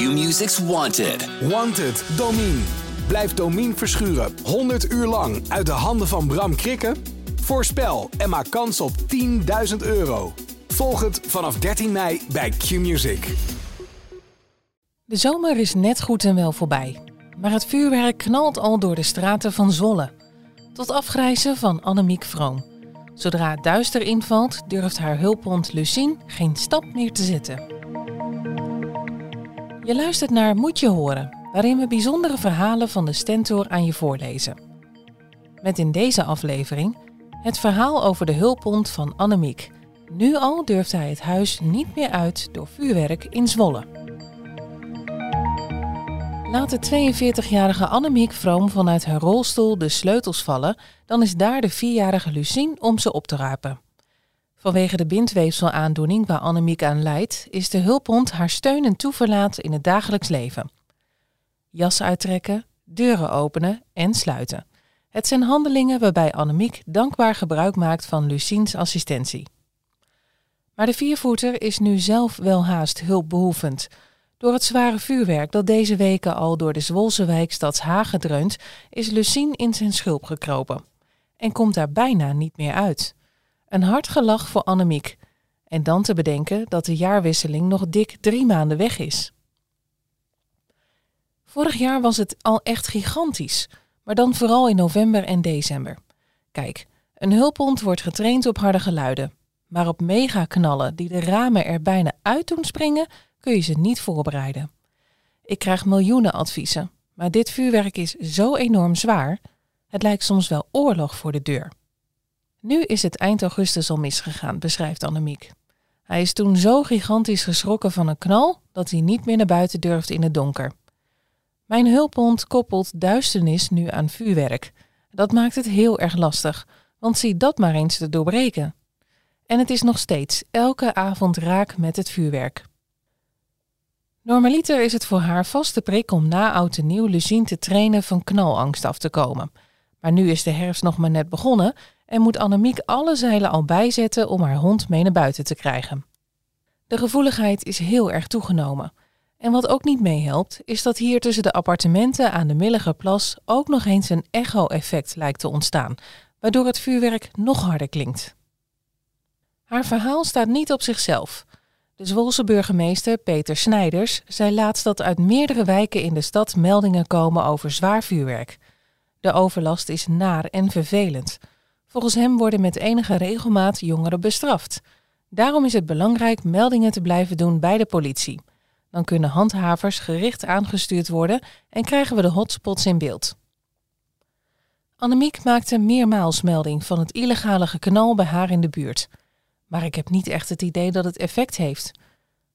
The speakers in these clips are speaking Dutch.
Q-Music's Wanted. Wanted, Domine. Blijf Domine verschuren 100 uur lang uit de handen van Bram Krikken? Voorspel en maak kans op 10.000 euro. Volg het vanaf 13 mei bij Q-Music. De zomer is net goed en wel voorbij. Maar het vuurwerk knalt al door de straten van Zwolle. Tot afgrijzen van Annemiek Vroom. Zodra het duister invalt, durft haar hulphond Lucien geen stap meer te zetten. Je luistert naar Moet je horen, waarin we bijzondere verhalen van de Stentor aan je voorlezen. Met in deze aflevering het verhaal over de hulphond van Annemiek. Nu al durft hij het huis niet meer uit door vuurwerk in Zwolle. Laat de 42-jarige Annemiek Vroom vanuit haar rolstoel de sleutels vallen, dan is daar de vierjarige Lucien om ze op te rapen. Vanwege de bindweefselaandoening waar Annemiek aan lijdt, is de hulphond haar steun en toeverlaat in het dagelijks leven. Jas uittrekken, deuren openen en sluiten. Het zijn handelingen waarbij Annemiek dankbaar gebruik maakt van Luciens assistentie. Maar de viervoeter is nu zelf wel haast hulpbehoevend. Door het zware vuurwerk dat deze weken al door de Zwolse wijk Stadshagen dreunt, is Lucien in zijn schulp gekropen. En komt daar bijna niet meer uit. Een hard gelach voor Annemiek. En dan te bedenken dat de jaarwisseling nog dik drie maanden weg is. Vorig jaar was het al echt gigantisch, maar dan vooral in november en december. Kijk, een hulphond wordt getraind op harde geluiden. Maar op megaknallen die de ramen er bijna uit doen springen, kun je ze niet voorbereiden. Ik krijg miljoenen adviezen, maar dit vuurwerk is zo enorm zwaar. Het lijkt soms wel oorlog voor de deur. Nu is het eind augustus al misgegaan, beschrijft Annemiek. Hij is toen zo gigantisch geschrokken van een knal dat hij niet meer naar buiten durft in het donker. Mijn hulphond koppelt duisternis nu aan vuurwerk. Dat maakt het heel erg lastig, want zie dat maar eens te doorbreken. En het is nog steeds elke avond raak met het vuurwerk. Normaliter is het voor haar vaste prik om na oud en nieuw Lucien te trainen van knalangst af te komen. Maar nu is de herfst nog maar net begonnen en moet Annemiek alle zeilen al bijzetten om haar hond mee naar buiten te krijgen. De gevoeligheid is heel erg toegenomen. En wat ook niet meehelpt, is dat hier tussen de appartementen aan de Milligerplas ook nog eens een echo-effect lijkt te ontstaan, waardoor het vuurwerk nog harder klinkt. Haar verhaal staat niet op zichzelf. De Zwolse burgemeester Peter Snijders zei laatst dat uit meerdere wijken in de stad meldingen komen over zwaar vuurwerk. De overlast is naar en vervelend. Volgens hem worden met enige regelmaat jongeren bestraft. Daarom is het belangrijk meldingen te blijven doen bij de politie. Dan kunnen handhavers gericht aangestuurd worden en krijgen we de hotspots in beeld. Annemiek maakte meermaals melding van het illegale geknal bij haar in de buurt. Maar ik heb niet echt het idee dat het effect heeft.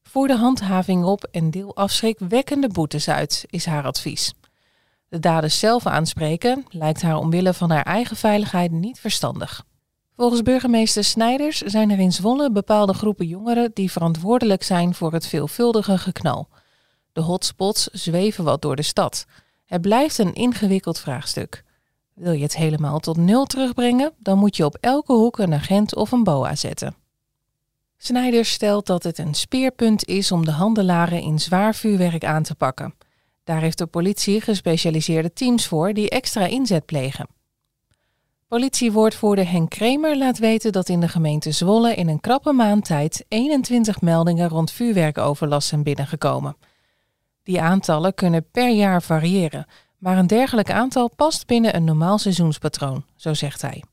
Voer de handhaving op en deel afschrikwekkende boetes uit, is haar advies. De daders zelf aanspreken lijkt haar omwille van haar eigen veiligheid niet verstandig. Volgens burgemeester Snijders zijn er in Zwolle bepaalde groepen jongeren die verantwoordelijk zijn voor het veelvuldige geknal. De hotspots zweven wat door de stad. Het blijft een ingewikkeld vraagstuk. Wil je het helemaal tot nul terugbrengen, dan moet je op elke hoek een agent of een boa zetten. Snijders stelt dat het een speerpunt is om de handelaren in zwaar vuurwerk aan te pakken. Daar heeft de politie gespecialiseerde teams voor die extra inzet plegen. Politiewoordvoerder Henk Kremer laat weten dat in de gemeente Zwolle in een krappe maand tijd 21 meldingen rond vuurwerkoverlast zijn binnengekomen. Die aantallen kunnen per jaar variëren, maar een dergelijk aantal past binnen een normaal seizoenspatroon, zo zegt hij.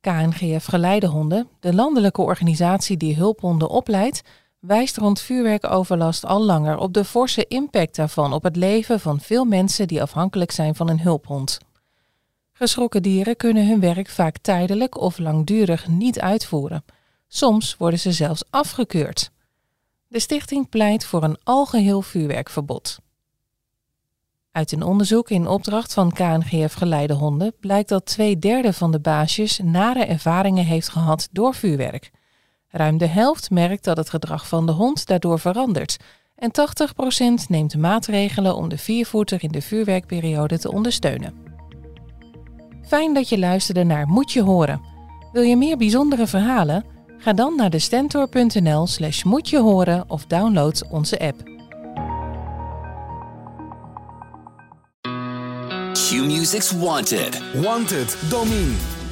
KNGF Geleidehonden, de landelijke organisatie die hulphonden opleidt, wijst rond vuurwerkoverlast al langer op de forse impact daarvan op het leven van veel mensen die afhankelijk zijn van een hulphond. Geschrokken dieren kunnen hun werk vaak tijdelijk of langdurig niet uitvoeren. Soms worden ze zelfs afgekeurd. De stichting pleit voor een algeheel vuurwerkverbod. Uit een onderzoek in opdracht van KNGF Geleide Honden blijkt dat twee derde van de baasjes nare ervaringen heeft gehad door vuurwerk. Ruim de helft merkt dat het gedrag van de hond daardoor verandert. En 80% neemt maatregelen om de viervoeter in de vuurwerkperiode te ondersteunen. Fijn dat je luisterde naar Moet je horen. Wil je meer bijzondere verhalen? Ga dan naar de stentor.nl slash moetje horen of download onze app. Q-Music's Wanted. Wanted, Domine.